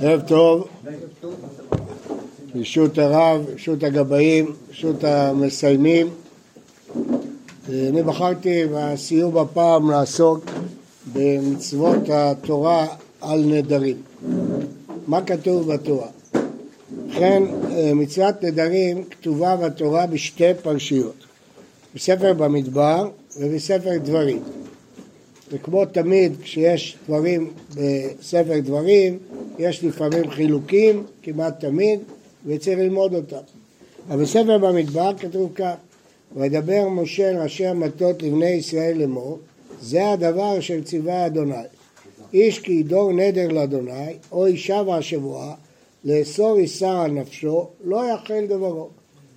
ערב טוב, רשות הרב, רשות הגבאים, רשות המסיימים. אני בחרתי בסיום הפעם לעסוק במצוות התורה על נדרים. מה כתוב בתורה? ובכן, מצוות נדרים כתובה בתורה בשתי פרשיות, בספר במדבר ובספר דברים. וכמו תמיד כשיש דברים בספר דברים, יש לפעמים חילוקים, כמעט תמיד, וצריך ללמוד אותם. אבל בספר במדבר כתוב כך: וידבר משה אל ראשי המטות לבני ישראל לאמור, זה הדבר אשר ציווה אדוני. איש כי ידור נדר לאדוני, או אישה והשבועה, לאסור איסר על נפשו, לא יחל דברו.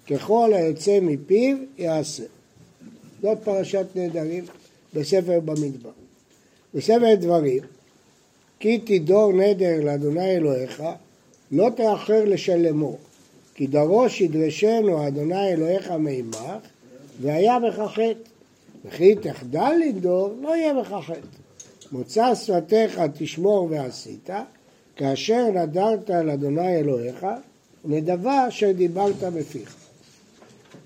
ככל היוצא מפיו יעשה. זאת פרשת נדרים בספר במדבר. בספר דברים, כי תדור נדר לאדוני אלוהיך, לא תאחר לשלמו, כי דרוש ידרשנו אדוני אלוהיך מעמך, והיה בך חטא. וכי תחדל לנדור, לא יהיה בך חטא. מוצא שפתיך תשמור ועשית, כאשר נדרת על אדוני אלוהיך, נדבה אשר דיברת בפיך.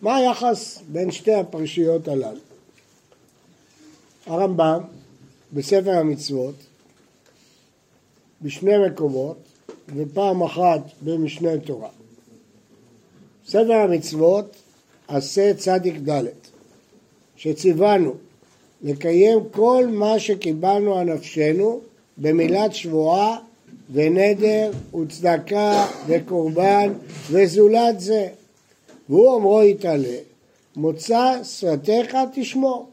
מה היחס בין שתי הפרשיות הללו? הרמב"ם בספר המצוות בשני מקומות ופעם אחת במשנה תורה. ספר המצוות עשה צדיק ד' שציוונו לקיים כל מה שקיבלנו על נפשנו במילת שבועה ונדר וצדקה וקורבן וזולת זה. והוא אומרו יתעלה, מוצא שפתיך תשמור.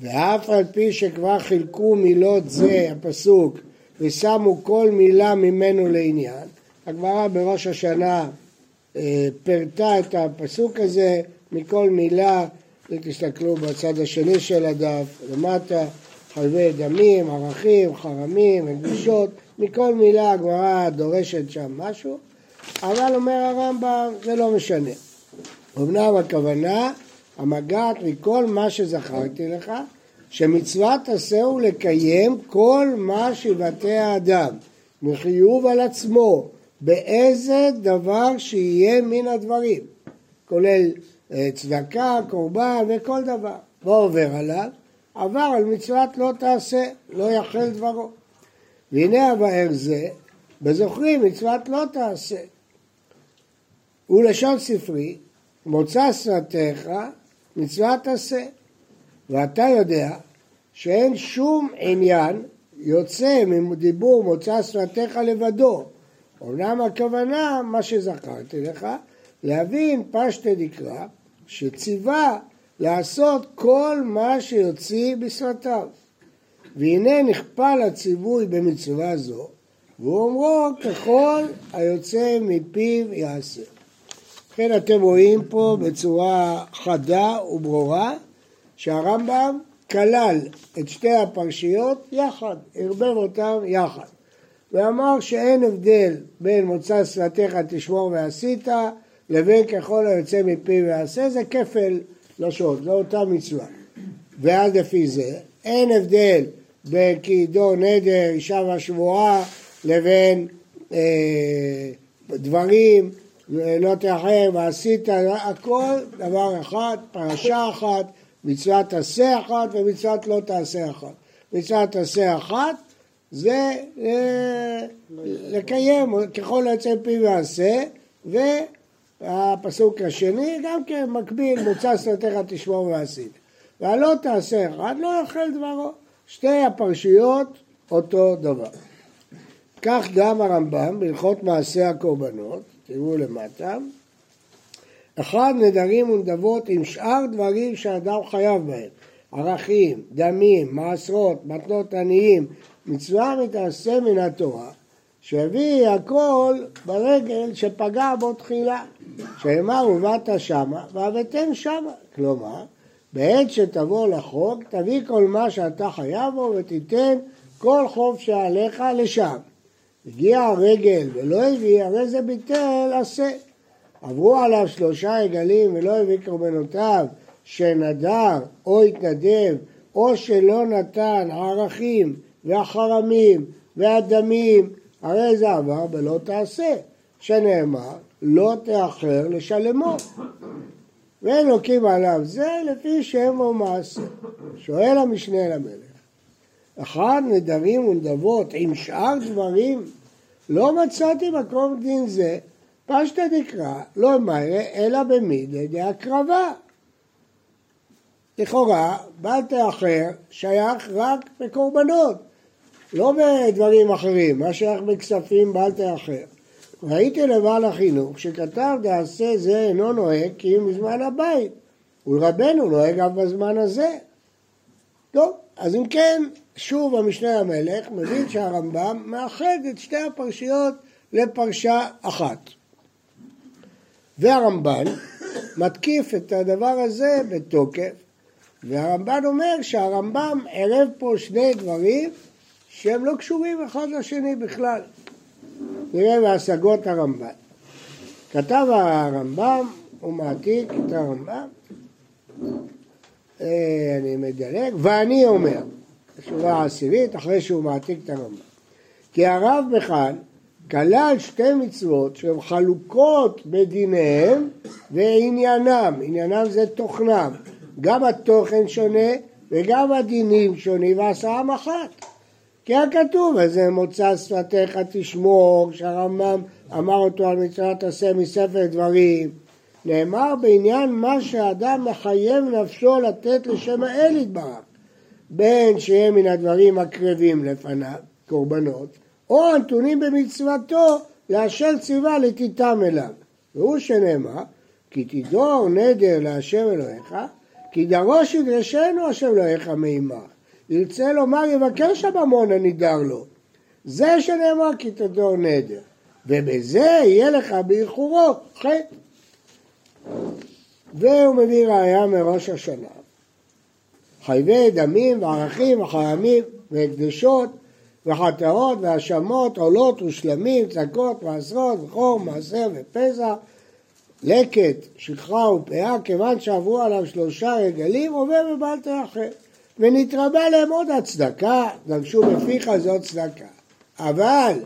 ואף על פי שכבר חילקו מילות זה, הפסוק, ושמו כל מילה ממנו לעניין, הגמרא בראש השנה אה, פירטה את הפסוק הזה מכל מילה, תסתכלו בצד השני של הדף, למטה, חלבי דמים, ערכים, חרמים, רגישות, מכל מילה הגמרא דורשת שם משהו, אבל אומר הרמב"ם, זה לא משנה. אמנם הכוונה, המגעת מכל מה שזכרתי לך, שמצוות עשה הוא לקיים כל מה שיבטא האדם, מחיוב על עצמו, באיזה דבר שיהיה מן הדברים, כולל אה, צדקה, קורבן וכל דבר. לא עובר עליו, עבר על מצוות לא תעשה, לא יחל דברו. והנה הבאר זה, בזוכרים מצוות לא תעשה. הוא לשון ספרי, מוצא שפתיך, מצוות עשה. ואתה יודע שאין שום עניין יוצא מדיבור מוצא שפתיך לבדו. אומנם הכוונה, מה שזכרתי לך, להבין פשטה דקרא, שציווה לעשות כל מה שיוציא בשפתיו. והנה נכפל הציווי במצווה זו, והוא אומרו ככל היוצא מפיו יעשה. לכן אתם רואים פה בצורה חדה וברורה שהרמב"ם כלל את שתי הפרשיות יחד, ערבב אותם יחד. ואמר שאין הבדל בין מוצא שפתיך תשמור ועשית לבין ככל היוצא מפיו ועשה, זה כפל לשון, זו אותה מצווה. ואז לפי זה אין הבדל בין כי דור נדר, אישה והשבועה, לבין אה, דברים, לא תאחר ועשית, הכל דבר אחד, פרשה אחת, מצוות תעשה אחת ומצוות לא תעשה אחת. מצוות תעשה אחת זה אה, לקיים ככל היוצא פי ועשה, והפסוק השני גם כן מקביל מוצא שנותיך תשמור ועשית. והלא תעשה אחד לא יאכל דברו. שתי הפרשיות אותו דבר. כך גם הרמב"ם בהלכות מעשה הקורבנות, תראו למטה, אחד נדרים ונדבות עם שאר דברים שאדם חייב בהם, ערכים, דמים, מעשרות, מתנות עניים, מצווה מתעשה מן התורה, שהביא הכל ברגל שפגע בו תחילה, שאמר ובאת שמה והבאתם שמה, כלומר בעת שתבוא לחוק תביא כל מה שאתה חייב בו ותיתן כל חוב שעליך לשם. הגיע הרגל ולא הביא, הרי זה ביטל עשה. עברו עליו שלושה עגלים ולא הביא קורבנותיו, שנדר או התנדב, או שלא נתן ערכים והחרמים והדמים, הרי זה עבר ולא תעשה, שנאמר לא תאחר לשלמו. ואין לוקים עליו זה לפי שם ומעשה. שואל המשנה למלך, אחד נדרים ונדבות עם שאר דברים לא מצאתי מקום דין זה, פשטא דקרא, לא מהרה, אלא במידי דהקרבה. לכאורה, בל תאחר שייך רק בקורבנות, לא בדברים אחרים, מה שייך בכספים בל תאחר. ראיתי לבעל החינוך שכתב דעשה זה אינו נוהג כי אם בזמן הבית, ולרבנו נוהג אף בזמן הזה. טוב, אז אם כן, שוב המשנה למלך מבין שהרמב"ם מאחד את שתי הפרשיות לפרשה אחת. והרמב"ן מתקיף את הדבר הזה בתוקף, והרמב"ן אומר שהרמב"ם ערב פה שני דברים שהם לא קשורים אחד לשני בכלל. נראה בהשגות הרמב"ן. כתב הרמב"ם, הוא מעתיק את הרמב"ם, אה, אני מדלג, ואני אומר, השורה העשירית, אחרי שהוא מעתיק את הרמב"ם, כי הרב בכאן כלל שתי מצוות שהן חלוקות בדיניהם ועניינם, עניינם זה תוכנם, גם התוכן שונה וגם הדינים שונים ועשרה אחת. כי הכתוב הזה מוצא שפתיך תשמור, שהרמב"ם אמר אותו על מצוות עשה מספר דברים, נאמר בעניין מה שאדם מחייב נפשו לתת לשם האל יתברך, בין שיהיה מן הדברים הקרבים לפניו, קורבנות, או הנתונים במצוותו לאשר ציווה לתיתם אליו. והוא שנאמר, כי תדור נדר להשם אלוהיך, כי דרוש ידרשנו השם אלוהיך מעמך. ירצה לומר יבקש הממון הנידר לו. זה שנאמר כי תדור נדר. ובזה יהיה לך באיחורו חטא. והוא מביא ראיה מראש השנה. חייבי דמים וערכים וחרמים והקדשות וחטאות והאשמות, עולות ושלמים, צעקות ועשרות וחור, מעשר ופסח, לקט, שכחה ופאה, כיוון שעברו עליו שלושה רגלים, עובר בבל תאחר. ונתרבה להם עוד הצדקה, דרשו בפיך זאת צדקה. אבל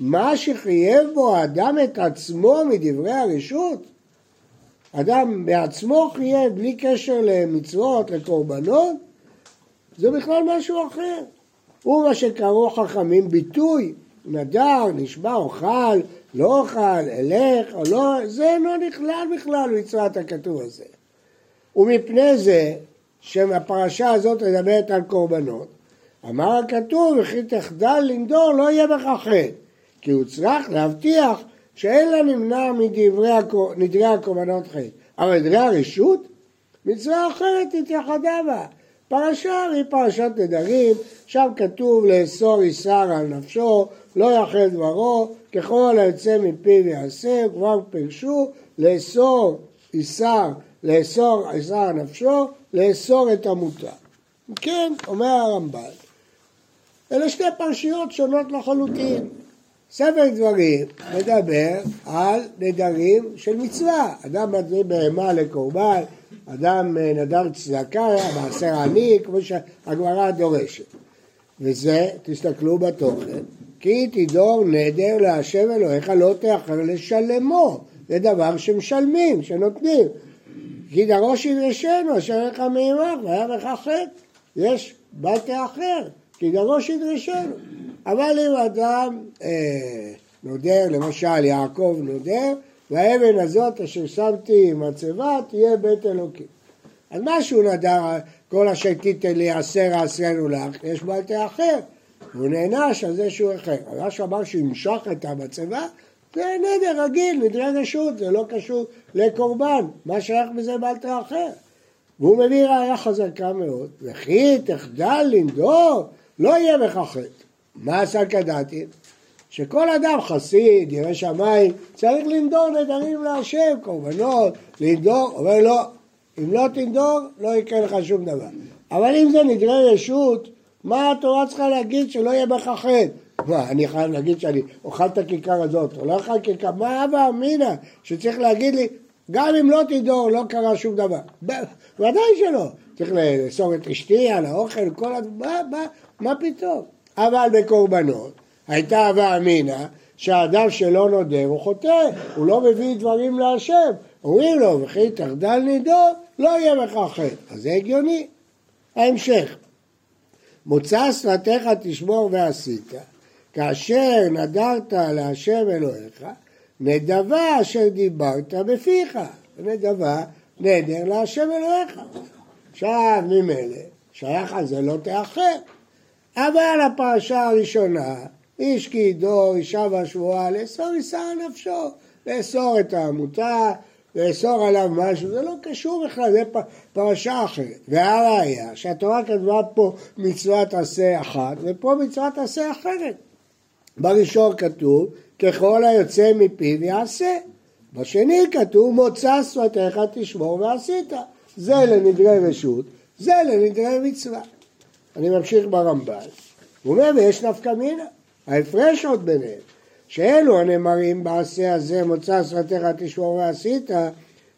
מה שחייב בו האדם את עצמו מדברי הרשות, אדם בעצמו חייב בלי קשר למצוות, לקורבנות, זה בכלל משהו אחר. הוא מה שקראו חכמים ביטוי, נדר, נשבע, אוכל, לא אוכל, אלך או לא, זה לא נכלל בכלל במצוות הכתוב הזה. ומפני זה שהפרשה הזאת מדברת על קורבנות, אמר הכתוב, וכי תחדל לנדור לא יהיה בך חטא, כי הוא צריך להבטיח שאין לה נמנע מדברי הקורבנות חטא. אבל דברי הרשות, מצווה אחרת התייחדה בה. פרשה היא פרשת נדרים, שם כתוב לאסור איסר על נפשו, לא יאכל דברו, ככל היוצא מפיו יעשה, כבר פירשו, לאסור איסר, לאסור איסר על נפשו, לאסור את המותר. כן, אומר הרמב"ל, אלה שתי פרשיות שונות לחלוטין. ספר דברים מדבר על נדרים של מצווה. אדם מדבר בהמה לקורבן, אדם אה, נדר צדקה, מעשר עני, כמו שהגמרא דורשת. וזה, תסתכלו בתוכן, כי תדור נדר להשם אלוהיך לא תאחר לשלמו. זה דבר שמשלמים, שנותנים. כי דרוש ידרשנו אשר לך מעמך והיה בך חטא. יש בל תאחר, כי דרוש ידרשנו. אבל אם אדם אה, נודר, למשל יעקב נודר, והאבן הזאת אשר שמתי מצבה תהיה בית אלוקים. אז מה שהוא נדר, כל אשר תיתן לי עשר עשרנו לך, יש בל תאחר. הוא נענש על זה שהוא אחר. אבל מה שאמר שימשוך את המצבה, זה נדר רגיל, נדרי רשות, זה לא קשור לקורבן, מה שייך בזה בל תאחר. והוא מביא ראיה חזקה מאוד, וכי תחדל לנדור, לא יהיה בך חטא. מה עשה קדתים? שכל אדם חסיד, ירא שמיים, צריך לנדור נדרים להשם, קורבנות, לנדור, אומר לא, אם לא תנדור, לא יקרה לך שום דבר. אבל אם זה נדרי רשות, מה התורה צריכה להגיד שלא יהיה בך חטא? מה, אני חייב להגיד שאני אוכל את הכיכר הזאת, או לא אוכל כיכר, מה אבא אמינא שצריך להגיד לי, גם אם לא תדור, לא קרה שום דבר. ודאי שלא. צריך לאסור את אשתי על האוכל, כל הדברים, מה, מה, מה פתאום? אבל בקורבנות הייתה הווה אמינא שהאדם שלא נודר הוא חוטא, הוא לא מביא דברים להשם. אומרים לו, וכי תחדל נידו, לא יהיה בך חטא. אז זה הגיוני. ההמשך, מוצא שפתיך תשמור ועשית, כאשר נדרת להשם אלוהיך, נדבה אשר דיברת בפיך, נדבה נדר להשם אלוהיך. עכשיו ממילא, שייך על זה לא תאחר. אבל הפרשה הראשונה, איש כי ידור, אישה והשבועה, לאסור יישא נפשו, לאסור את העמותה, לאסור עליו משהו, זה לא קשור בכלל, זה פרשה אחרת. והראיה, שהתורה כתבה פה מצוות עשה אחת, ופה מצוות עשה אחרת. בראשון כתוב, ככל היוצא מפיו יעשה. בשני כתוב, מוצא שפתיך תשמור ועשית. זה לנדרי רשות, זה לנדרי מצווה. אני ממשיך ברמב"ל. הוא אומר, ויש נפקא מינה, ההפרש עוד ביניהם. שאלו הנאמרים בעשה הזה מוצא שפתיך תשמור ועשית,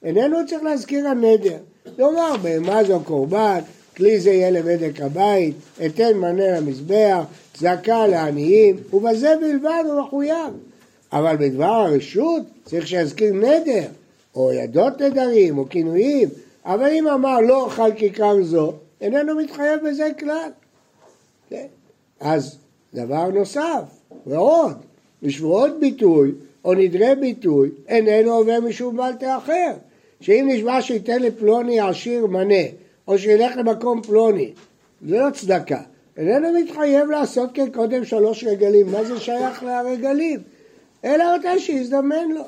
איננו צריך להזכיר הנדר. כלומר, בהמה זו קורבן, כלי זה יהיה לבדק הבית, אתן מנה למזבח, צדקה לעניים, ובזה בלבד הוא מחויב. אבל בדבר הרשות צריך שיזכיר נדר, או ידות נדרים, או כינויים, אבל אם אמר לא אוכל כיכר זו, איננו מתחייב בזה כלל. כן? אז דבר נוסף, ועוד, בשבועות ביטוי או נדרי ביטוי איננו עובר משום בעל אחר. שאם נשבע שייתן לפלוני עשיר מנה, או שילך למקום פלוני, זה לא צדקה. איננו מתחייב לעשות כן קודם שלוש רגלים, מה זה שייך לרגלים? אלא מתי שיזדמן לו.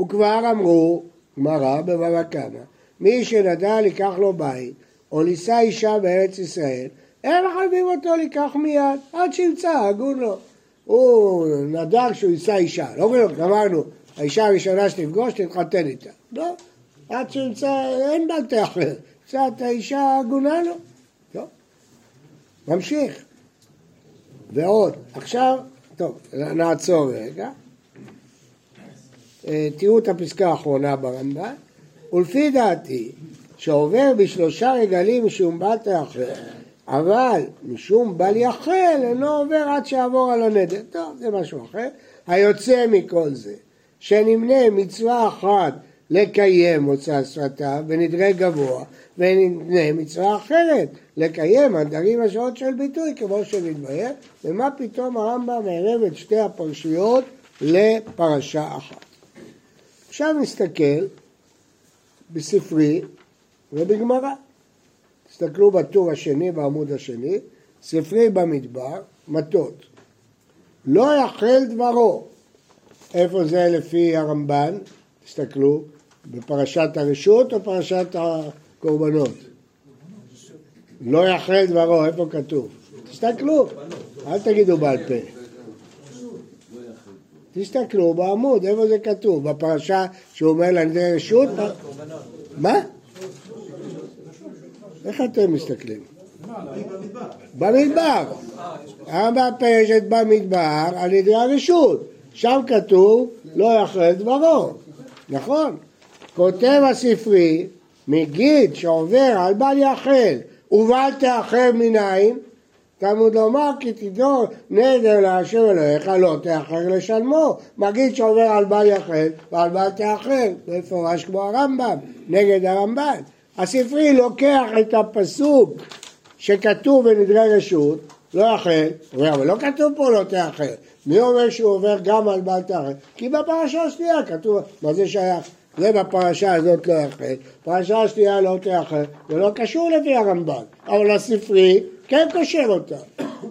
וכבר אמרו, גמרא בבבא קמא, מי שנדע לקח לו בית, או לישא אישה בארץ ישראל, אין מחייבים אותו לקח מיד, עד שימצא, הגון לו. הוא נדר שהוא יישא אישה, לא אומרים גמרנו, האישה הראשונה שתפגוש תתחתן איתה. לא, עד שימצא, אין בלטה אחר, את האישה העגונה לו. לא. ממשיך. ועוד, עכשיו, טוב, נעצור רגע. אה, תראו את הפסקה האחרונה ברמב"ן. ולפי דעתי, שעובר בשלושה רגלים משום בת אחר, אבל משום בל יחל אינו עובר עד שיעבור על הנדר. טוב, זה משהו אחר. היוצא מכל זה, שנמנה מצווה אחת לקיים מוצא שפתיו בנדרי גבוה, ונמנה מצווה אחרת לקיים הדרים השעות של ביטוי כמו שנתבהר, ומה פתאום הרמב"ם ערב את שתי הפרשיות לפרשה אחת. עכשיו נסתכל בספרי ובגמרא. תסתכלו בטור השני בעמוד השני, ספרי במדבר, מטות. לא יחל דברו. איפה זה לפי הרמב"ן? תסתכלו, בפרשת הרשות או פרשת הקורבנות? לא יחל דברו, איפה כתוב? תסתכלו, אל תגידו בעל פה. תסתכלו בעמוד, איפה זה כתוב? בפרשה שהוא אומר לנדי רשות? מה? איך אתם מסתכלים? במדבר. ארבע פרשת במדבר על ידי הרשות. שם כתוב לא יחל דברו. נכון. כותב הספרי, מגיד שעובר על בל יחל ובל תאחר מנין, תלמוד לומר כי תדור נדר להשם אלוהיך לא תאחר לשלמו. מגיד שעובר על בל יחל ועל בל תאחר, מפורש כמו הרמב"ם, נגד הרמב"ן. הספרי לוקח את הפסוק שכתוב בנדרי רשות, לא יחל, אבל לא כתוב פה לא תאחר. מי אומר שהוא עובר גם על בל תאחר? כי בפרשה השנייה כתוב, מה זה שייך? זה בפרשה הזאת לא יחל, פרשה השנייה לא תאחר, זה לא קשור לפי הרמב"ן, אבל הספרי כן קושר אותה.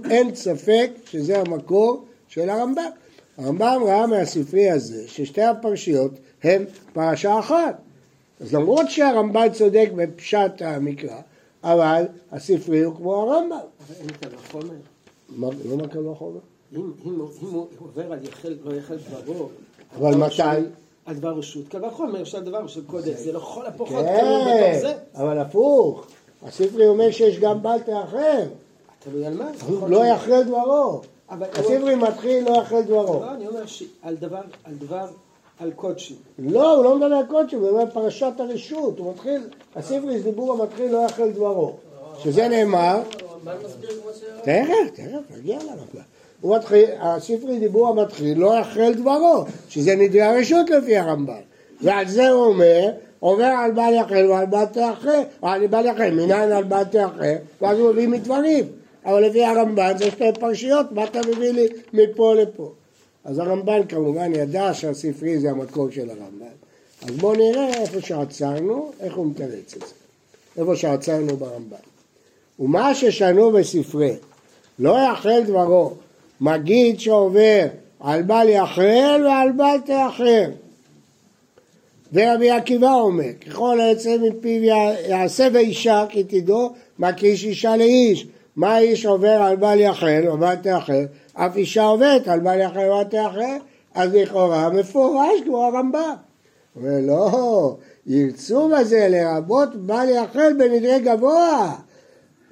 אין ספק שזה המקור של הרמב"ם. הרמב"ם ראה מהספרי הזה ששתי הפרשיות הן פרשה אחת. אז למרות שהרמב"ן צודק בפשט המקרא, אבל הספרי הוא כמו הרמב"ם. אבל אין קל וחומר. לא מה קל וחומר? אם הוא עובר על יחל, לא יחל דברו... אבל מתי? על דבר רשות, קל וחומר, אפשר דבר של קודש, זה לכל הפחות כלול בתוך זה. אבל הפוך, הספרי אומר שיש גם בלטה אחר. תלוי על מה. לא יחל דברו. אבל- הספרי מתחיל לא יאכל דברו. לא, אני אומר שעל דבר, על דבר, על קודשי. לא, הוא לא מדבר על קודשו, הוא מדבר על פרשת הרשות. הוא מתחיל, הספרי דיבור המתחיל לא יאכל דברו. שזה נאמר, תכף, תכף, נגיע לרמב"ם. מתחיל, הספרי דיבור המתחיל לא יאכל דברו, שזה נדרי הרשות לפי הרמב"ם. ועל זה הוא אומר, עובר על בל יאכל ועל תאכל, או על בל יאכל, מנין על בל תאכל, ואז הוא מביא מדברים. אבל לפי הרמב"ן זה שתי פרשיות, מה אתה מביא לי מפה לפה? אז הרמב"ן כמובן ידע שהספרי זה המקור של הרמב"ן. אז בואו נראה איפה שעצרנו, איך הוא מתרץ את זה. איפה שעצרנו ברמב"ן. ומה ששנו בספרי, לא יאכל דברו, מגיד שעובר על בל יאכל ועל בל תאכל. ורבי עקיבא אומר, ככל היצא מפיו יעשה באישה כי תדעו מה כאיש אישה לאיש. מה איש עובר על בל יאכל ובל תאכל, אף אישה עובדת על בל יאכל ובל תאכל, אז לכאורה מפורש כמו הרמב"ם. הוא אומר לא, ירצו בזה לרבות בל יאכל בנדרי גבוה,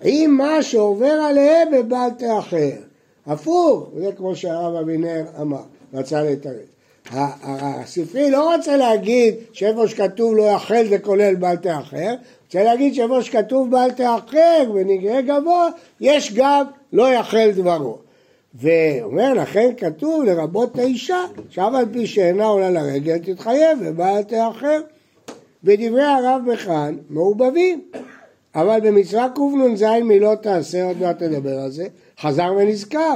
עם מה שעובר עליהם בבל תאכל. הפוך, זה כמו שהרב אבינר אמר, רצה לתרץ. הספרי לא רוצה להגיד שאיפה שכתוב לא יאכל זה כולל בל תאחר, רוצה להגיד שאיפה שכתוב בל תאחר ונגרה גבוה, יש גם לא יאכל דברו. ואומר לכן כתוב לרבות האישה, שאף על פי שאינה עולה לרגל תתחייב ובל תאחר. ודברי הרב בכאן מעובבים, אבל במצווה קנ"ז מילות תעשה, עוד מעט נדבר על זה, חזר ונזכר,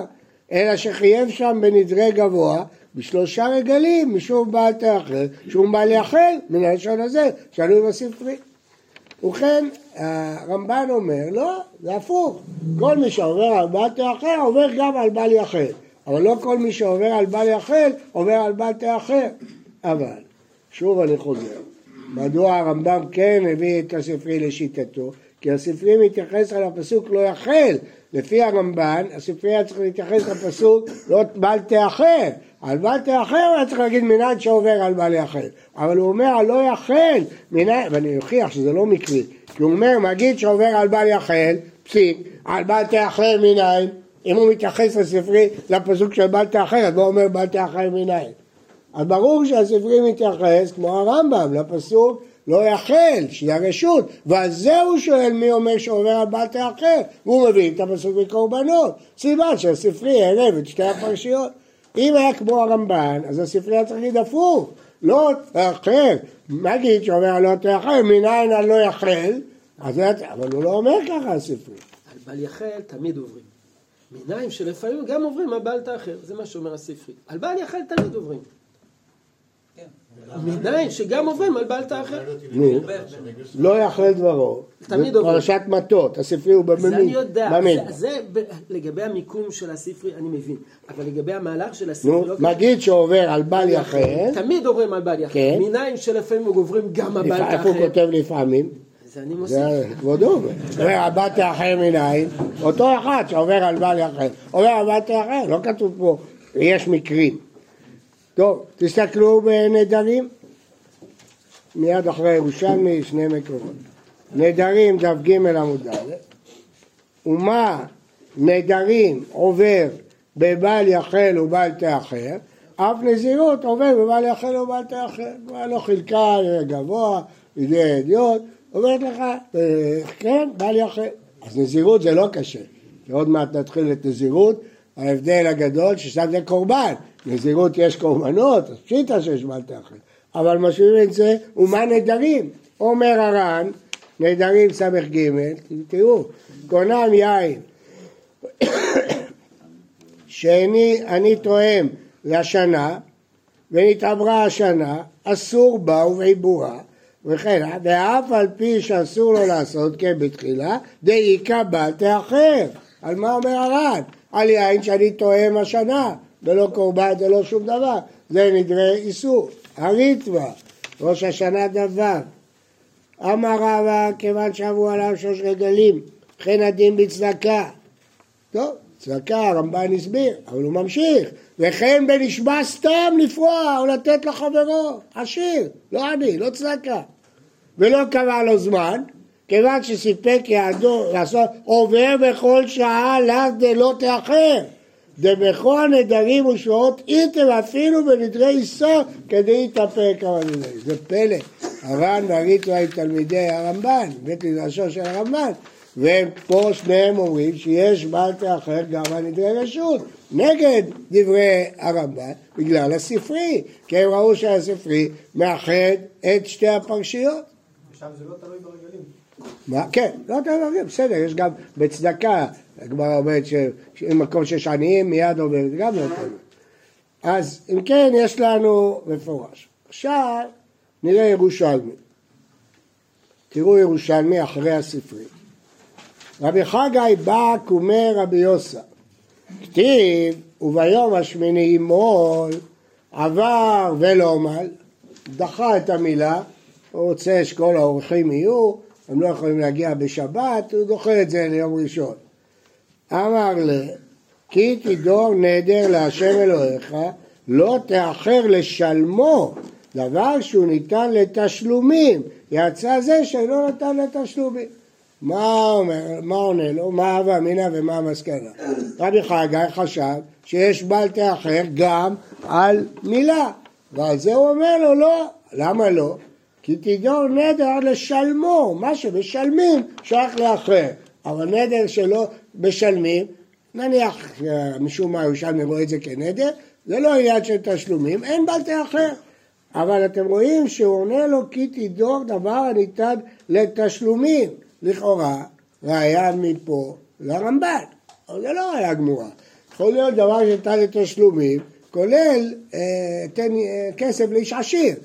אלא שחייב שם בנדרי גבוה בשלושה רגלים משום בעל תאכל, שום בעל יאכל מן הלשון הזה, שנוי בספרי. ובכן, הרמב"ן אומר, לא, זה הפוך. כל מי שעובר על בעל תאכל עובר גם על בעל יאכל. אבל לא כל מי שעובר על בעל יאכל עובר על בעל תאכל. אבל, שוב אני חוזר, מדוע הרמב"ם כן הביא את הספרי לשיטתו? כי הספרי מתייחס על הפסוק לא יאכל. לפי הרמב"ן, הספרי היה צריך להתייחס לפסוק לא בל תאכל. על בל הוא היה צריך להגיד מנהל שעובר על בל יאכל. אבל הוא אומר לא יאכל, מנהל, ואני אוכיח שזה לא מקרי. כי הוא אומר מגיד שעובר על בל יאכל, פסיק, על בל תאכל מנין. אם הוא מתייחס לספרי לפסוק של בל תאכל, אז הוא אומר בל תאכל מנין. אז ברור שהספרי מתייחס כמו הרמב"ם לפסוק לא יאכל, שהיא הרשות, ועל זה הוא שואל מי אומר שעובר על בל תאכל, והוא מביא את הפסוק מקורבנות, סימן שהספרי הערב את שתי הפרשיות. אם היה כמו הרמב"ן, אז הספרי היה צריך להגיד הפוך, לא תאכל, נגיד שאומר לא תאכל, מנין על לא יאכל, אז אבל הוא לא אומר ככה הספרי. על בל יחל תמיד עוברים. מניים שלפעמים גם עוברים על בל תאחר, זה מה שאומר הספרי. על בל יחל תמיד עוברים. מניים שגם עוברים על בל תאחר. נו, לא יאכל דברו, תמיד עובר. פרשת מטות, הספרי הוא זה אני יודע, במין. זה- לגבי המיקום של הספרי אני מבין, אבל לגבי המהלך של הספרי נו, לא. מגיד שעובר על בל יאכל, תמיד עוברים על בל יחל. כן. מניים שלפעמים עוברים גם על בל לפ- איפה הוא. כותב לפעמים? זה אני מוסיף. זה כבודו, אומר, הבת תאחר מנין, אותו אחד שעובר על בל יאכל, אומר הבת תאחר, לא כתוב פה, יש מקרים. טוב, תסתכלו בנדרים, מיד אחרי ירושלמי, שני מקומות. נדרים, דף ג' עמוד ד', ומה נדרים עובר בבל יחל ובל תאחר, אף נזירות עובר בבל יחל ובל תאחר. כבר לא חילקה גבוה, לידי אדיוט, אומרת לך, אה, כן, בל יחל. אז נזירות זה לא קשה, כי עוד מעט נתחיל את נזירות, ההבדל הגדול ששם זה קורבן, נזירות יש קורבנות, אז פשיטה שיש בל תאחר. אבל משאירים את זה, ומה נדרים? אומר הר"ן, נדרים ס"ג, תראו, קונם יין שאני אני תואם לשנה ונתעברה השנה, אסור בה ובעיבורה וכן, ואף על פי שאסור לו לעשות כן בתחילה, דאיכא בל תאחר. על מה אומר הר"ן? על יין שאני תואם השנה, ולא קורבן ולא שום דבר, זה נדרי איסור. הריטווה, ראש השנה ד"ו, אמר רבא כיוון שעברו עליו שלוש רגלים, וכן הדין בצדקה. טוב, צדקה הרמב"ן הסביר, אבל הוא ממשיך. וכן בנשבע סתם לפרוע או לתת לחברו, עשיר, לא עני, לא צדקה. ולא קבע לו זמן, כיוון שסיפק יעדו לעשות עובר בכל שעה לך דלא תאחר. דבכל הנדרים ושבועות איתם אפילו בנדרי איסור כדי להתאפר כמה נדרים. זה פלא. הר"ן והריטו הם תלמידי הרמב"ן, בית מדרשו של הרמב"ן, ופה שניהם אומרים שיש בעל פה אחר גם על נדרי רשות, נגד דברי הרמב"ן, בגלל הספרי, כי הם ראו שהספרי מאחד את שתי הפרשיות. עכשיו זה לא תלוי ברגלים. מה? כן, לא תלוי ברגלים, בסדר, יש גם בצדקה, הגמרא אומרת שבמקום שיש עניים מיד עוברת, גם לא תלוי. אז אם כן, יש לנו מפורש. עכשיו נראה ירושלמי. תראו ירושלמי אחרי הספרי. רבי חגי בא קומי רבי יוסה. כתיב, וביום השמיני ימול עבר ולא מל, דחה את המילה, הוא רוצה שכל האורחים יהיו, הם לא יכולים להגיע בשבת, הוא דוחה את זה ליום ראשון. אמר לה, כי תדור נדר להשם אלוהיך, לא תאחר לשלמו, דבר שהוא ניתן לתשלומים, יצא זה שאינו נתן לתשלומים. מה אומר, מה עונה לו? מה הווה אמינא ומה המסקנה? רבי חגי חשב שיש בעל תאחר גם על מילה, ועל זה הוא אומר לו לא, למה לא? כי תדור נדר לשלמו, מה שמשלמים שייך לאחר, אבל נדר שלא משלמים, נניח משום מה ירושלמי רואה את זה כנדר, זה לא עניין של תשלומים, אין בעל תאחר. אבל אתם רואים שהוא עונה לו כי תדור דבר הניתן לתשלומים. לכאורה, ראיה מפה לרמב"ן, אבל זה לא ראיה גמורה. יכול להיות דבר שניתן לתשלומים, כולל אה, תן אה, כסף לאיש עשיר.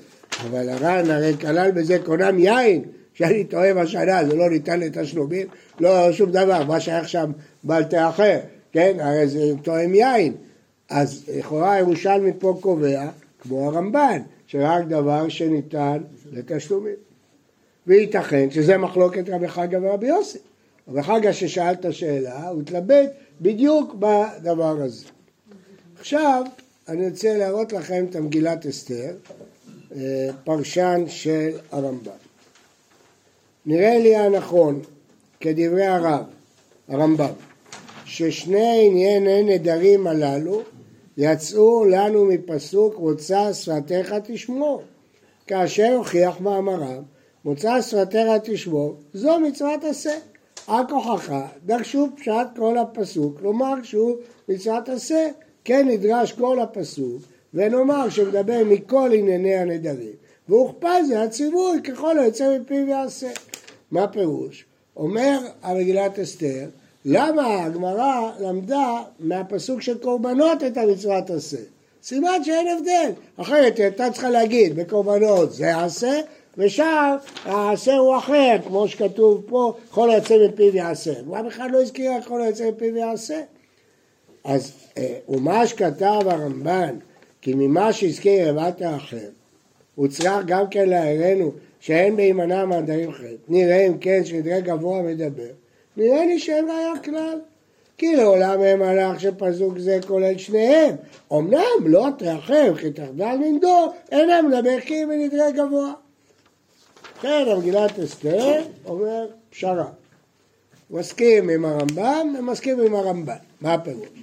אבל הר"ן הרי כלל בזה קונם יין, שאני טועה בשנה, זה לא ניתן לתשלומים, לא שום דבר, מה שייך שם בעל תה אחר, כן? הרי זה תואם יין. אז לכאורה ירושלמי פה קובע, כמו הרמב"ן, שרק דבר שניתן לתשלומים. וייתכן שזה מחלוקת רבי חגה ורבי יוסי. רבי חגה ששאל את השאלה, הוא התלבט בדיוק בדבר הזה. עכשיו אני רוצה להראות לכם את המגילת אסתר, פרשן של הרמב"ם. נראה לי הנכון, כדברי הרב, הרמב"ם, ששני ענייני נדרים הללו יצאו לנו מפסוק רוצה שפתיך תשמור, כאשר הוכיח מאמרם מוצא שפתיך תשמור, זו מצוות עשה. על כוחך דרשו פשט כל הפסוק, לומר שהוא מצוות עשה, כן נדרש כל הפסוק, ונאמר שמדבר מכל ענייני הנדרים, והוכפל זה הציווי ככל היוצא מפיו יעשה. מה פירוש? אומר המגילת אסתר, למה הגמרא למדה מהפסוק של קורבנות את המצוות עשה? סימן שאין הבדל, אחרת הייתה צריכה להגיד בקורבנות זה עשה ושם העשה הוא אחר, כמו שכתוב פה, כל היוצא מפיו יעשה. הוא בכלל לא הזכיר כל היוצא מפיו יעשה. אז אה, ומה שכתב הרמב"ן, כי ממה שהזכיר רבת האחר, הוא צריך גם כן להראינו שאין בהימנע מהדרים חטא. נראה אם כן שנדרי גבוה מדבר, נראה לי שאין ראיה כלל. כי לעולם הם הלך שפסוק זה כולל שניהם. אמנם לא תרחם כי תחדל נמדו, אינם מדבר כי בנדרי גבוה. כן, המגילת אסתר אומר פשרה. מסכים עם הרמב"ם ומסכים עם הרמב"ן. מה הפירוש?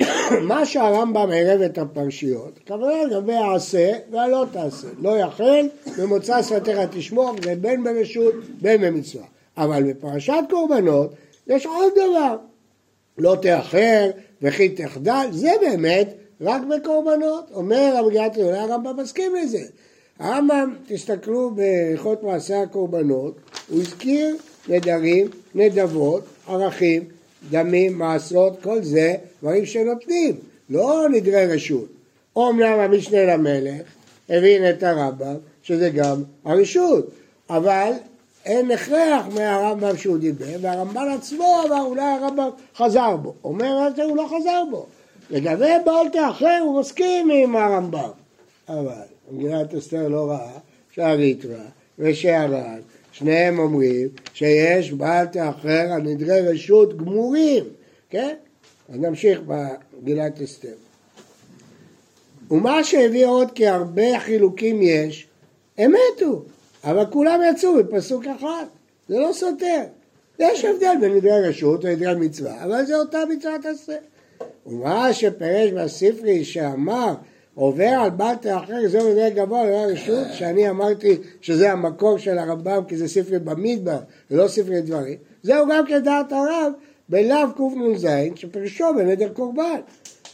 מה שהרמב"ם ערב את הפרשיות, כמובן לגבי העשה והלא תעשה. לא יחל במוצא שפתיך תשמור, זה בין ברשות בין במצווה. אבל בפרשת קורבנות יש עוד דבר. לא תאחר וכי תחדל, זה באמת רק בקורבנות. אומר המגילת אולי הרמב"ם מסכים לזה. הרמב"ם, תסתכלו בהלכות מעשה הקורבנות, הוא הזכיר נדרים, נדבות, ערכים, דמים, מעשרות, כל זה דברים שנותנים, לא נדרי רשות. אומנם המשנה למלך הבין את הרמב"ם שזה גם הרשות, אבל אין הכרח מהרמב"ם שהוא דיבר, והרמב"ם עצמו אמר אולי הרמב"ם חזר בו. אומר על זה הוא לא חזר בו. לגבי בעל תאחר הוא מסכים עם הרמב"ם, אבל מגילת אסתר לא ראה שהריטרא ושהר"ן, שניהם אומרים שיש בעל תאחר על נדרי רשות גמורים, כן? אז נמשיך במגילת אסתר. ומה שהביא עוד כי הרבה חילוקים יש, אמת הוא, אבל כולם יצאו בפסוק אחד, זה לא סותר. יש הבדל בין נדרי רשות ונדרי מצווה, אבל זה אותה מצוות עשה. ומה שפירש בספרי שאמר עובר על בל תאחר זה מדרג גבוה ללא רשות שאני אמרתי שזה המקור של הרמב"ם כי זה ספרי במדבר ולא ספרי דברים. זהו גם כדעת הרב בלאו קנ"ז שפרשו בנדר קורבן.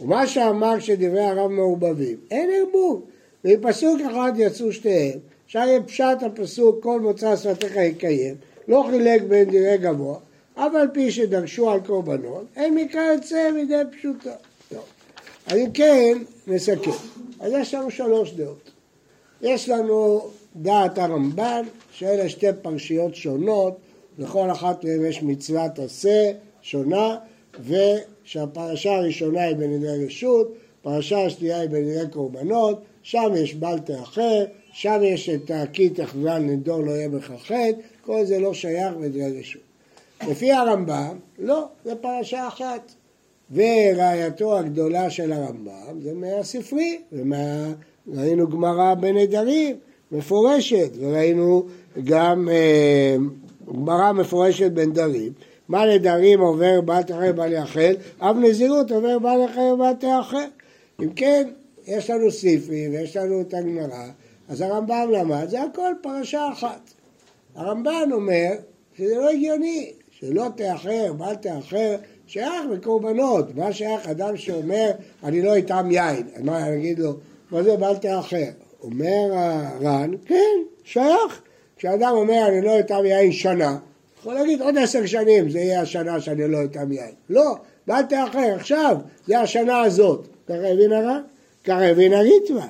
ומה שאמר שדברי הרב מעורבבים אין ערבוב. ומפסוק אחד יצאו שתיהם שהרי פשט הפסוק כל מוצא שפתיך יקיים לא חילק בין דירי גבוה אף על פי שדרשו על קורבנות אין מכאן יוצא מידי פשוטה אז אם כן, נסכם. אז יש לנו שלוש דעות. יש לנו דעת הרמב"ן, שאלה שתי פרשיות שונות, לכל אחת מהן יש מצוות עשה שונה, ושהפרשה הראשונה היא בנדרי רשות, פרשה השנייה היא בנדרי קורבנות, שם יש בל תאחר, שם יש את הכי תחבן נדור לא יהיה בך חטא, כל זה לא שייך בנדרי רשות. לפי הרמב"ם, לא, זה פרשה אחת. וראייתו הגדולה של הרמב"ם זה מהספרי, ומה... ראינו גמרא בנדרים מפורשת, וראינו גם אה, גמרא מפורשת בנדרים. מה נדרים עובר בל תאחר בל יחל, אב נזירות עובר בל יחל בל תאחר. אם כן, יש לנו ספרי ויש לנו את הגמרא, אז הרמב"ם למד, זה הכל פרשה אחת. הרמב"ן אומר שזה לא הגיוני, שלא תאחר, בל תאחר, שייך בקורבנות, מה שייך אדם שאומר אני לא אטעם יין, מה נגיד לו, מה זה בל תאחר? אומר הר"ן, כן, שייך. כשאדם אומר אני לא אטעם יין שנה, יכול להגיד עוד עשר שנים זה יהיה השנה שאני לא אטעם יין. לא, בל תאחר, עכשיו, זה השנה הזאת. ככה הבין הר"ן? ככה הבין הריטב"א.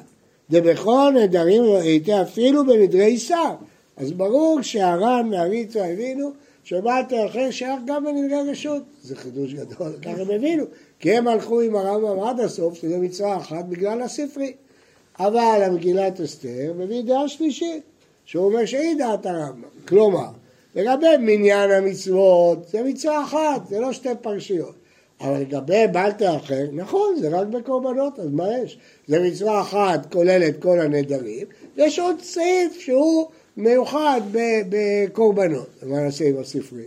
דבכל נדרים ראיתי אפילו בנדרי שר. אז ברור שהר"ן והריטב"א הבינו שבת תאחר שייך גם בנדרי רשות. זה חידוש גדול, ככה הם הבינו. כי הם הלכו עם הרמב"ם עד הסוף, שזה מצווה אחת בגלל הספרי. אבל המגילת אסתר מביא דעה שלישית, שהוא אומר שהיא דעת הרמב"ם. כלומר, לגבי מניין המצוות, זה מצווה אחת, זה לא שתי פרשיות. אבל לגבי בל תאחר, נכון, זה רק בקורבנות, אז מה יש? זה מצווה אחת כוללת כל הנדרים, יש עוד סעיף שהוא מיוחד בקורבנות. מה נעשה עם הספרי?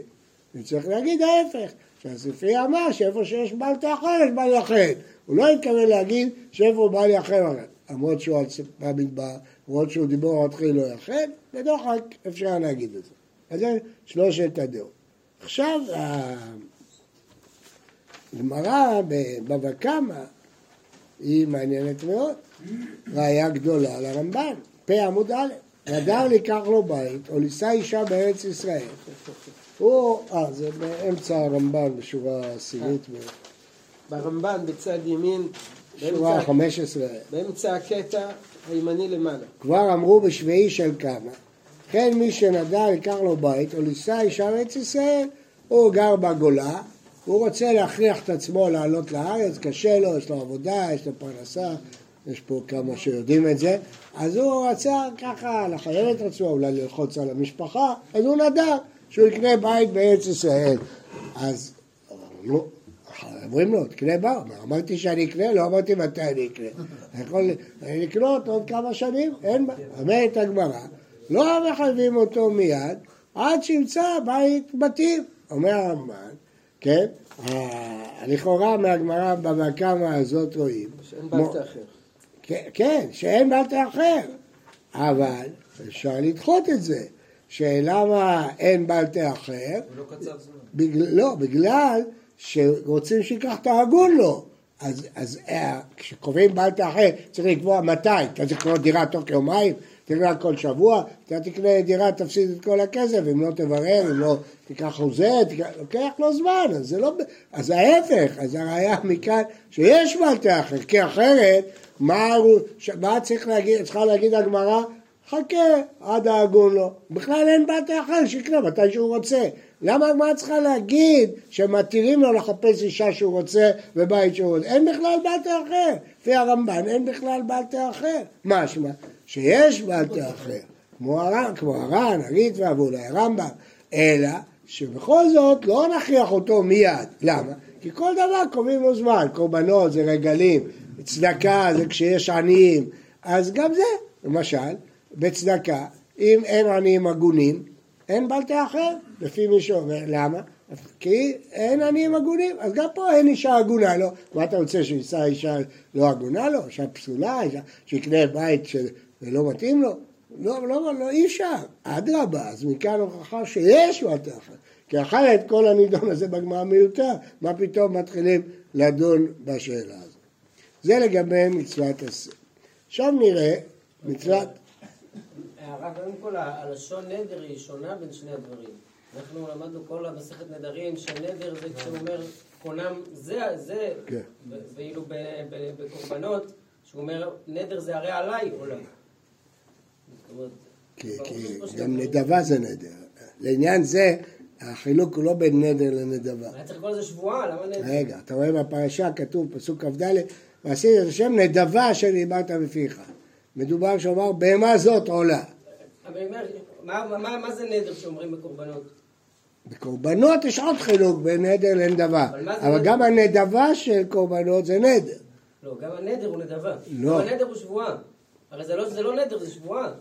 אני צריך להגיד ההפך, שהספרי אמר שאיפה שיש בעל תאכל יש בעל יחד. הוא לא התכוון להגיד שאיפה בעל יחד, למרות שהוא במדבר, למרות שהוא דיבור מתחיל לא יחד, בדוחק אפשר להגיד את זה. אז זה שלושת הדעות. עכשיו, הגמרא בבבא קמא היא מעניינת מאוד, ראיה גדולה לרמב"ן, פ' עמוד א'. אדם לקח לו בית, או לישא אישה בארץ ישראל. הוא, אה, זה באמצע הרמב"ן, בשורה עשירית. ברמב"ן בצד ימין, שורה חמש עשרה. באמצע הקטע הימני למעלה. כבר אמרו בשביעי של כמה. כן מי שנדע לקח לו בית, או לישא אישה בארץ ישראל, הוא גר בגולה, הוא רוצה להכריח את עצמו לעלות לארץ, קשה לו, יש לו עבודה, יש לו פרנסה, יש פה כמה שיודעים את זה, אז הוא רצה ככה לחייב את עצמו, אולי ללחוץ על המשפחה, אז הוא נדע שהוא יקנה בית בארץ ישראל. אז לא, אומרים לו, תקנה בר, אמרתי שאני אקנה, לא אמרתי מתי אני אקנה. אני יכול לקנות עוד כמה שנים, אין בעיה. אומרת הגמרא, לא מחייבים אותו מיד עד שימצא בית בתים. אומר הרמב"ן, כן, לכאורה מהגמרא בבא קמא הזאת רואים. שאין בית אחר. כן, כן, שאין בל תאחר, אבל אפשר לדחות את זה, שלמה אין בל תאחר, לא קצב זמן. בגלל, לא, בגלל שרוצים שייקח את ההגון לו. אז, אז אה, כשקובעים בל תאחר צריך לקבוע מתי, אתה צריך לקנות דירה תוך יומיים, תקנה כל שבוע, אתה תקנה דירה, תפסיד את כל הכסף, אם לא תברר, אם לא תיקח חוזה, תיקח, לוקח לו זמן, אז זה לא, אז ההפך, אז הראיה מכאן שיש בל תאחר, כי אחרת מה, מה צריך להגיד, צריכה להגיד הגמרא? חכה עד ההגון לו. בכלל אין בת אחר שיקנה מתי שהוא רוצה. למה הגמרא צריכה להגיד שמתירים לו לחפש אישה שהוא רוצה ובית שהוא רוצה? אין בכלל בת אחר. לפי הרמב"ן אין בכלל בת אחר. משמע שיש בת אחר. כמו הר"ן, כמו הר"ן, הריט ואבולי, הרמב"ם. אלא שבכל זאת לא נכריח אותו מיד. למה? כי כל דבר קובעים לו זמן. קורבנות זה רגלים, צדקה זה כשיש עניים, אז גם זה, למשל, בצדקה, אם אין עניים הגונים, אין בלטה אחר, לפי מי שאומר, למה? כי אין עניים הגונים, אז גם פה אין אישה הגונה, לא? מה אתה רוצה שיישא אישה לא הגונה לו? אישה פסולה, אישה שיקנה בית שלא מתאים לו? לא, לא, לא, אי אפשר. אדרבה, אז מכאן הוכחה שיש מטה אחר. כי אחרת כל הנידון הזה בגמרא מיותר, מה פתאום מתחילים לדון בשאלה הזאת. זה לגבי מצוות עשה. עכשיו נראה מצוות... הערה קודם כל, הלשון נדר היא שונה בין שני הדברים. אנחנו למדנו כל המסכת נדרים שנדר זה כשהוא אומר קונם זה, זה, כן. ואילו בקורבנות, שהוא אומר נדר זה הרי עליי עולם. כי גם נדבה זה נדר. לעניין זה, החילוק הוא לא בין נדר לנדבה. היה צריך לקרוא לזה שבועה, למה נדר? רגע, אתה רואה בפרשה כתוב, פסוק כ"ד, ועשית את השם נדבה אשר דיברת בפיך. מדובר שאומר, בהמה זאת עולה. אבל אני אומר, מה זה נדר שאומרים בקורבנות? בקורבנות יש עוד חילוק בין נדר לנדבה, אבל, אבל גם הנדבה של קורבנות זה נדר. לא, גם הנדר הוא נדבה. לא. גם הנדר הוא שבועה. הרי זה לא, זה לא נדר, זה שבועה.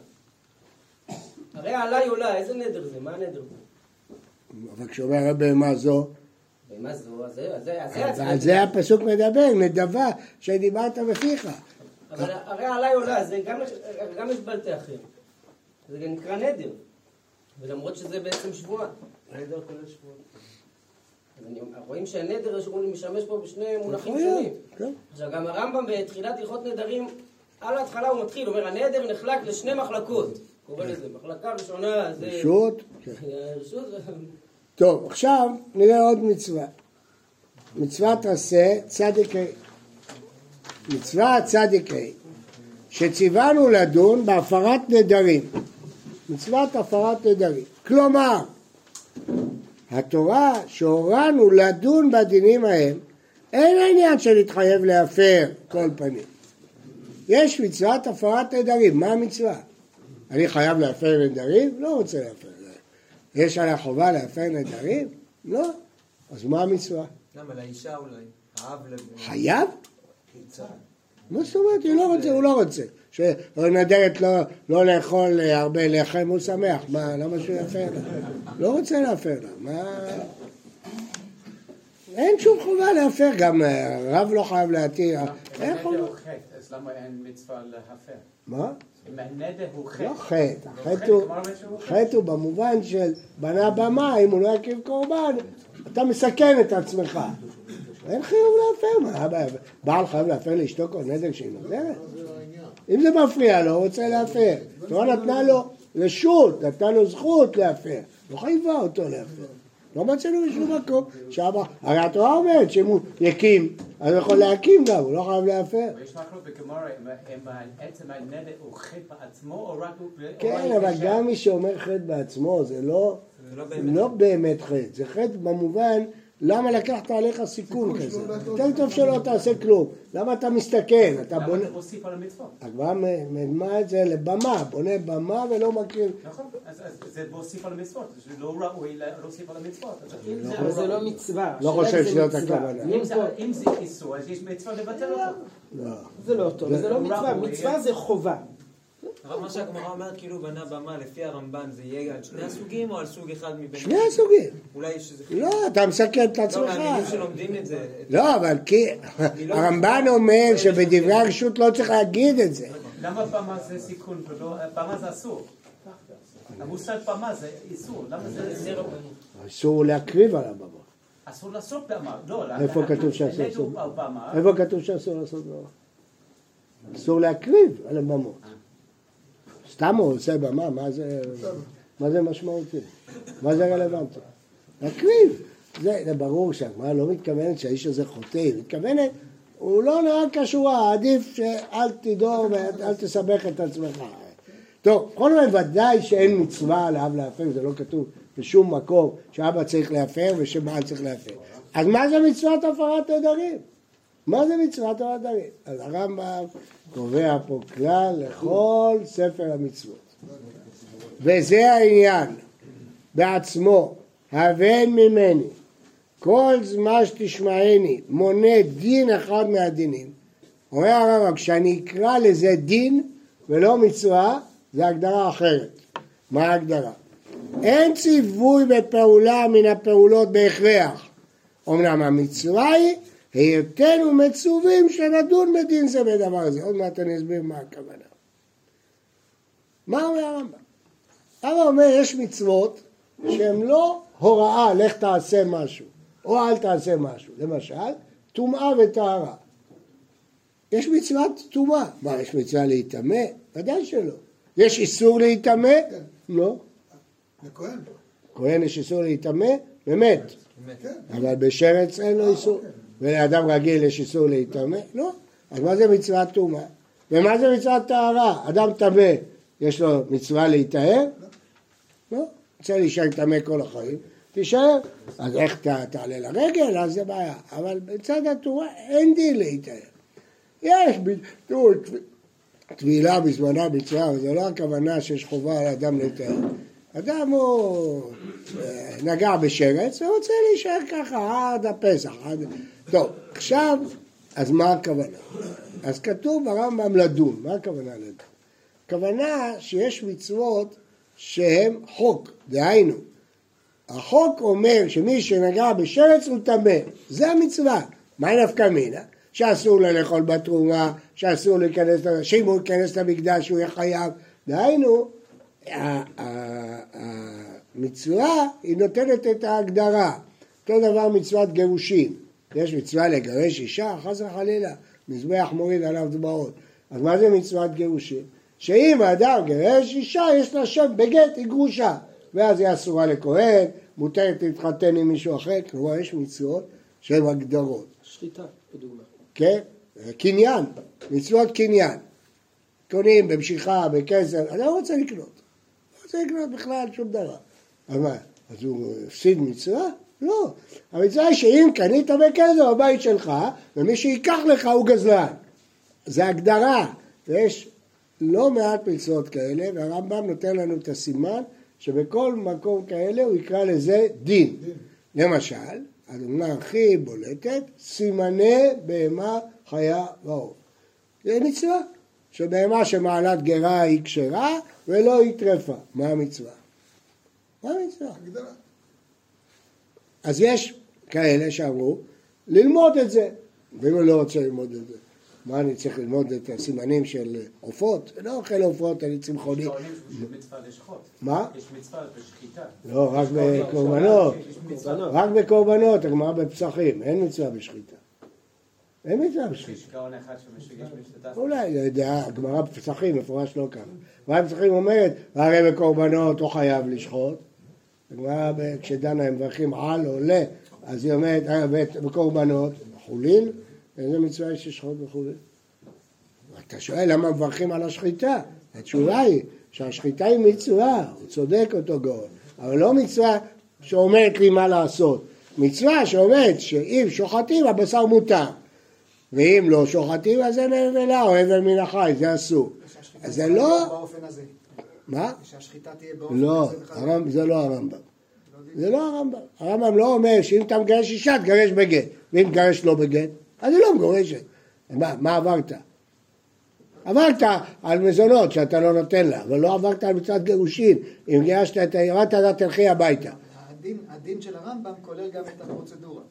הרי עליי עולה, איזה נדר זה? מה הנדר אבל כשאומר הרבה מה זו? ומה זו? אז זה, על זה הפסוק מדבר, נדבה שדיברת בפיך. אבל הרי עליי עולה, זה גם יש בלטה אחר. זה נקרא נדר. ולמרות שזה בעצם שבועה. נדר כולל שבועה. רואים שהנדר משמש פה בשני מונחים שונים. כן. עכשיו גם הרמב"ם בתחילת הלכות נדרים, על ההתחלה הוא מתחיל, הוא אומר הנדר נחלק לשני מחלקות. קורא לזה מחלקה ראשונה זה... רשות. רשות. טוב, עכשיו נראה עוד מצווה. מצוות עשה צדיק ה'. מצווה צדיק ה', שציוונו לדון בהפרת נדרים. מצוות הפרת נדרים. כלומר, התורה שהורנו לדון בדינים ההם, אין העניין של להתחייב להפר כל פנים. יש מצוות הפרת נדרים, מה המצווה? אני חייב להפר נדרים? לא רוצה להפר. יש עליה חובה להפר נדרים? לא. אז מה המצווה? למה? לאישה אולי. חייב? מה זאת אומרת? הוא לא רוצה, הוא לא רוצה. שנדרת לא, לא לאכול הרבה לחם, הוא שמח. מה, למה שהוא יפר לה? לא רוצה להפר לה. מה... אין שום חובה להפר, גם רב לא חייב להתיר. אין חובה. אז למה אין מצווה להפר? מה? הנדר הוא חטא. לא חטא, חטא הוא במובן של בנה במה, אם הוא לא יקריב קורבן, אתה מסכן את עצמך. אין חיוב להפר? בעל חייב להפר לאשתו כל נדר שהיא נותנת? אם זה מפריע לו, הוא רוצה להפר. התורה נתנה לו רשות, נתנה לו זכות להפר, לא חייבה אותו להפר. לא מצאנו בשום מקום? שאבא, הרי התורה אומרת שאם הוא יקים, אז הוא יכול להקים גם, הוא לא חייב להפר. יש מחלוק בגמרא אם עצם הנדר הוא חטא בעצמו או רק הוא... כן, אבל גם מי שאומר חטא בעצמו זה לא, לא באמת חטא, זה חטא במובן למה לקחת עליך סיכון כזה? יותר טוב שלא תעשה כלום. למה אתה מסתכן? אתה בונה... למה אתה מוסיף על המצוות? הגמרא מדמה את זה לבמה, בונה במה ולא מכיר. נכון, אז זה מוסיף על המצוות, זה לא ראוי להוסיף על המצוות. אבל זה לא מצווה. לא חושב שזאת הכוונה. אם זה איסור, אז יש מצווה לבטל אותו. לא. זה לא טוב, זה לא מצווה, מצווה זה חובה. הרב, מה שהגמרא אומרת, כאילו בנה במה, לפי הרמב"ן, זה יהיה על שני הסוגים או על סוג אחד מבין? שני הסוגים. אולי יש איזה... לא, אתה מסכן את עצמך. לא, מהמילים שלומדים את זה. לא, אבל כי... לא הרמב"ן אומר שבדברי הרשות לא צריך להגיד את זה. למה במה זה סיכון ולא... במה זה אסור. המושג במה זה איסור. למה זה... אסור להקריב על הבמה. אסור לעשות במה. לא, איפה כתוב שאסור לעשות במה? איפה כתוב שאסור לעשות במה? אסור להקריב על הבמות. סתם הוא עושה במה, מה זה, מה זה משמעותי? מה זה רלוונטי? להקריב. זה, זה ברור שהגמרא לא מתכוונת שהאיש הזה חוטא, היא מתכוונת, הוא לא נהג כשורה, עדיף שאל תדור ואל תסבך את עצמך. טוב, בכל אופן ודאי שאין מצווה לאב להפר, זה לא כתוב בשום מקום שאבא צריך להפר ושבעל צריך להפר. אז מה זה מצוות הפרת נדרים? מה זה מצוות נדרים? אז הרמב"ם קובע פה כלל לכל ספר המצוות. וזה העניין בעצמו, הבן ממני, כל זמן שתשמעני מונה דין אחד מהדינים, אומר הרמב"ם, כשאני אקרא לזה דין ולא מצווה, זה הגדרה אחרת. מה ההגדרה? אין ציווי בפעולה מן הפעולות בהכרח. אמנם המצווה היא, היותנו מצווים שנדון בדין זה בדבר הזה. עוד מעט אני אסביר מה הכוונה. מה אומר הרמב"ם? הרמב"ם אומר יש מצוות שהן לא הוראה לך תעשה משהו או אל תעשה משהו. למשל, טומאה וטהרה. יש מצוות טומאה. מה, יש מצווה להיטמא? ודאי שלא. יש איסור להיטמא? לא. לכהן. כהן יש איסור להיטמא? באמת. כן. אבל בשרץ אין לו איסור. ולאדם רגיל יש איסור להיטמא? לא. אז מה זה מצוות טומאה? ומה זה מצוות טהרה? אדם טמא, יש לו מצווה להיטהר? לא. רוצה להישאר טמא כל החיים, תישאר. אז איך תעלה לרגל? אז זה בעיה. אבל בצד התורה אין דין להיטהר. יש, ב- תראו, טבילה בזמנה מצווה, אבל לא הכוונה שיש חובה על אדם להיטהר. אדם הוא אה, נגע בשרץ ורוצה להישאר ככה עד הפסח. עד... טוב, עכשיו, אז מה הכוונה? אז כתוב ברמב"ם לדון, מה הכוונה לדון? הכוונה שיש מצוות שהן חוק, דהיינו, החוק אומר שמי שנגע בשרץ הוא טמא, זה המצווה. מה נפקא מינה? שאסור לו לאכול בתרומה, שאסור להיכנס, שאם הוא ייכנס למקדש הוא יהיה חייב. דהיינו, המצווה היא נותנת את ההגדרה. אותו דבר מצוות גירושין. יש מצווה לגרש אישה, חס וחלילה, מזבח מוריד עליו דמעות. אז מה זה מצוות גירושין? שאם האדם גירש אישה, יש לה שם בגט, היא גרושה. ואז היא אסורה לכהן, מותרת להתחתן עם מישהו אחר, כלומר יש מצוות שהן הגדרות. שחיטה, לדוגמה. כן? קניין, מצוות קניין. קונים במשיכה, בכסף, אני לא רוצה לקנות. לא רוצה לקנות בכלל שום דבר. אז מה, אז הוא הפסיד מצווה? לא. המצווה היא שאם קנית בכסף בבית שלך, ומי שייקח לך הוא גזלן. זה הגדרה. ויש לא מעט מצוות כאלה, והרמב"ם נותן לנו את הסימן שבכל מקום כאלה הוא יקרא לזה דין. למשל, הדוגמה הכי בולטת, סימני בהמה חיה ועוף. זה מצווה, שבהמה שמעלת גרה היא כשרה ולא היא טרפה. מה המצווה? מה המצווה? הגדרה. אז יש כאלה שאמרו ללמוד את זה, ואם אני לא רוצה ללמוד את זה, מה אני צריך ללמוד את הסימנים של עופות? לא אוכל עופות, אני צמחוני. מה? יש מצווה בשחיטה. לא, רק בקורבנות. רק בקורבנות, הגמרא בפסחים, אין מצווה בשחיטה. אין מצווה בשחיטה. אולי, לא יודע, הגמרא בפסחים מפורש לא ככה. הגמרא בפסחים אומרת, והרי בקורבנות הוא חייב לשחוט. הגמרא, כשדנה הם מברכים על או ל, אז היא אומרת, "אה, בקורבנות, חולין, איזה מצווה יש לשחוט בחולין? אתה שואל למה מברכים על השחיטה? התשובה היא שהשחיטה היא מצווה, הוא צודק אותו גאון, אבל לא מצווה שאומרת לי מה לעשות. מצווה שאומרת שאם שוחטים הבשר מותר, ואם לא שוחטים אז אין נבלה או אבל מן החי, זה אסור. זה לא... מה? שהשחיטה תהיה באופן לא. וחזרה. הרמב"ם- זה לא הרמב"ם. זה לא הרמב"ם. הרמב"ם לא אומר שאם אתה מגרש אישה, תגרש בגט. ואם תגרש לא בגט, אז היא לא מגורשת. מה, מה עברת? עברת על מזונות שאתה לא נותן לה, אבל לא עברת על מצוות גירושין. אם גירשת את הירדת, אתה תלכי הביתה. הדין, הדין של הרמב"ם כולל גם את הפרוצדורה.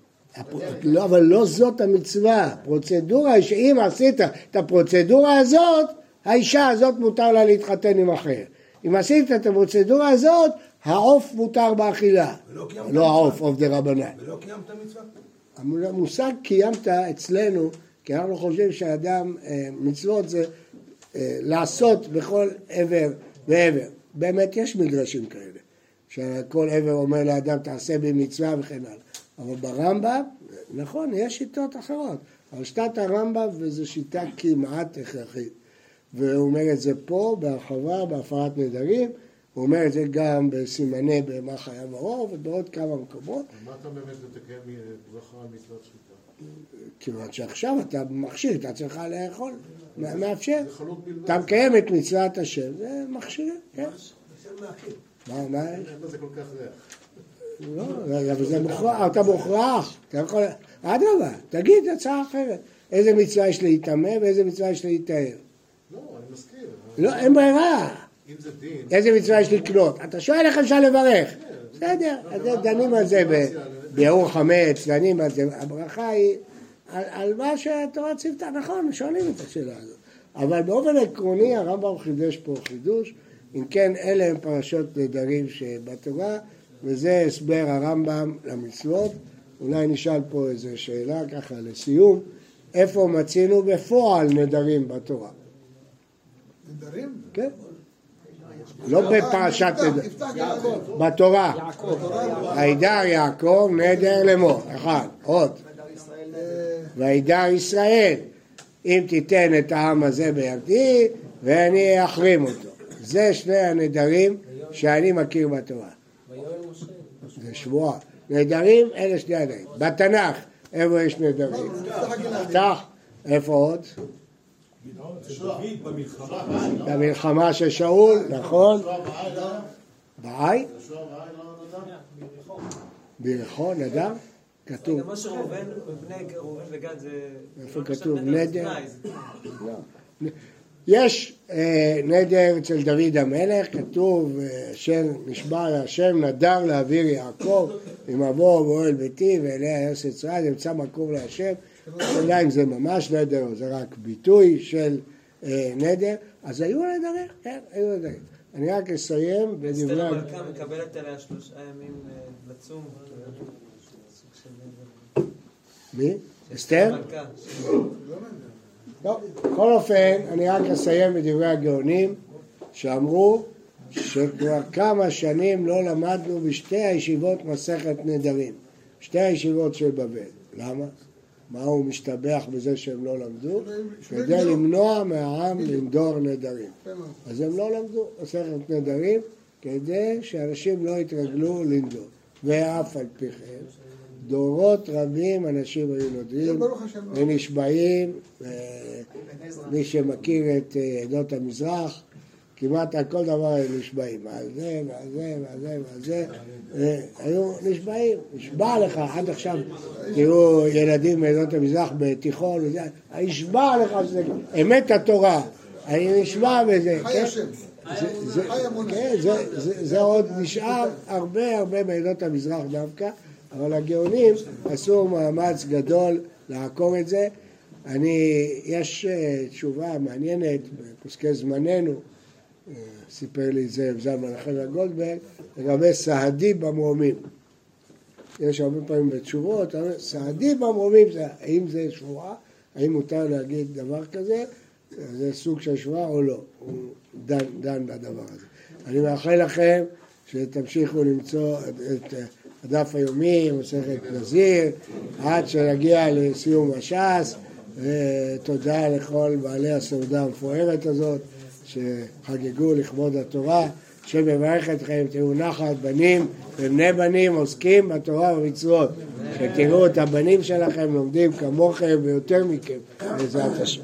לא, אבל לא זאת המצווה. הפרוצדורה היא שאם עשית את הפרוצדורה הזאת, האישה הזאת מותר לה להתחתן עם אחר. אם עשית את הפרוצדורה הזאת, העוף מותר באכילה. לא העוף, עוף דה רבנן. ולא קיימת מצווה? המושג קיימת אצלנו, כי אנחנו חושבים שאדם, אה, מצוות זה אה, לעשות בכל עבר ועבר. באמת יש מדרשים כאלה, שכל עבר אומר לאדם תעשה בי מצווה וכן הלאה. אבל ברמב"ם, נכון, יש שיטות אחרות, אבל שיטת הרמב"ם וזו שיטה כמעט הכרחית. והוא אומר את זה פה בהרחבה, בהפרת נדרים, הוא אומר את זה גם בסימני בהמה חיה ועור ובעוד כמה מקומות. מה אתה באמת מתקן ברכה על מצוות שחיטה? כיוון שעכשיו אתה מכשיר, אתה צריך לאכול, מה- מאפשר. זה. אתה מקיים את מצוות השם, זה מכשיר, כן. מה, מה, אין בזה כל כך ריח. לא, אבל זה מוכרח, אתה מוכרח, אתה יכול, אדרבה, תגיד הצעה אחרת. איזה מצווה יש להיטמא ואיזה מצווה יש להיטהר. לא, אין ברירה. איזה מצווה יש לקנות? אתה שואל איך אפשר לברך. בסדר, אז דנים על זה ב- ביאור חמץ, דנים על זה, הברכה היא על, על מה שהתורה ציוותה, נכון, שואלים את השאלה הזאת. אבל באופן עקרוני הרמב"ם חידש פה חידוש, אם כן אלה הם פרשות נדרים שבתורה, וזה הסבר הרמב"ם למצוות. אולי נשאל פה איזו שאלה ככה לסיום, איפה מצינו בפועל נדרים בתורה? נדרים? כן? לא בפרשת יעקב. בתורה. וידר יעקב נדר לאמור. אחד. עוד. וידר ישראל. אם תיתן את העם הזה בידי ואני אחרים אותו. זה שני הנדרים שאני מכיר בתורה. זה שבועה. נדרים אלה שני הנדרים. בתנ"ך איפה יש נדרים? יפתח. איפה עוד? במלחמה של שאול, נכון? בעי? בירכו, נדב? כתוב. מה שראובן וגד זה... איפה לא כתוב? נדר, זה- יש אה, נדר אצל דוד המלך, כתוב, אה, אשר נשבע להשם נדר לאוויר יעקב, אם אבוא באוהל ביתי ואליה ארץ ישראל, ימצא מקום להשם. השאלה אם זה ממש נדר או זה רק ביטוי של אה, נדר, אז היו נדרים, כן, היו נדרים. אני רק אסיים בדברי... אסתר המלכה מקבלת עליה שלושה ימים אה, לצום. נדר. מי? אסתר? טוב, בכל אופן, אני רק אסיים בדברי הגאונים שאמרו שכבר כמה שנים לא למדנו בשתי הישיבות מסכת נדרים, שתי הישיבות של בבל. למה? מה הוא משתבח בזה שהם לא למדו? כדי למנוע מהעם לנדור נדרים. אז הם לא למדו מסכת נדרים כדי שאנשים לא יתרגלו לנדור. ואף על פי כן, דורות רבים אנשים היו נודרים. ונשבעים, מי שמכיר את אה, עדות המזרח, כמעט על כל דבר היו נשבעים, על זה ועל זה ועל זה ועל זה, אה, היו נשבעים, נשבע לך, עד עכשיו. תראו ילדים מעדות המזרח בתיכון, נשבע לך שזה אמת התורה, אני נשבע בזה, כן? זה-. כן, זה- זה- זה עוד נשאר הרבה הרבה מעדות המזרח דווקא, אבל הגאונים עשו מאמץ גדול לעקור את זה. אני, יש אה, תשובה מעניינת בפוסקי זמננו, סיפר לי זאב זלמן חבר גולדברג, לגבי סהדי במרומים. יש הרבה פעמים בתשובות, סהדי במרומים, זה- האם זה שבועה? האם מותר להגיד דבר כזה? זה סוג של שבועה או לא? הוא דן, דן בדבר הזה. אני מאחל לכם שתמשיכו למצוא את הדף היומי, מסכת נזיר, עד שנגיע לסיום הש"ס. ותודה לכל בעלי הסעודה המפוארת הזאת שחגגו לכבוד התורה. השם יברך אתכם, תראו נחת בנים ובני בנים עוסקים בתורה ובמצוות. שתראו את הבנים שלכם לומדים כמוכם ויותר מכם בעזרת השם.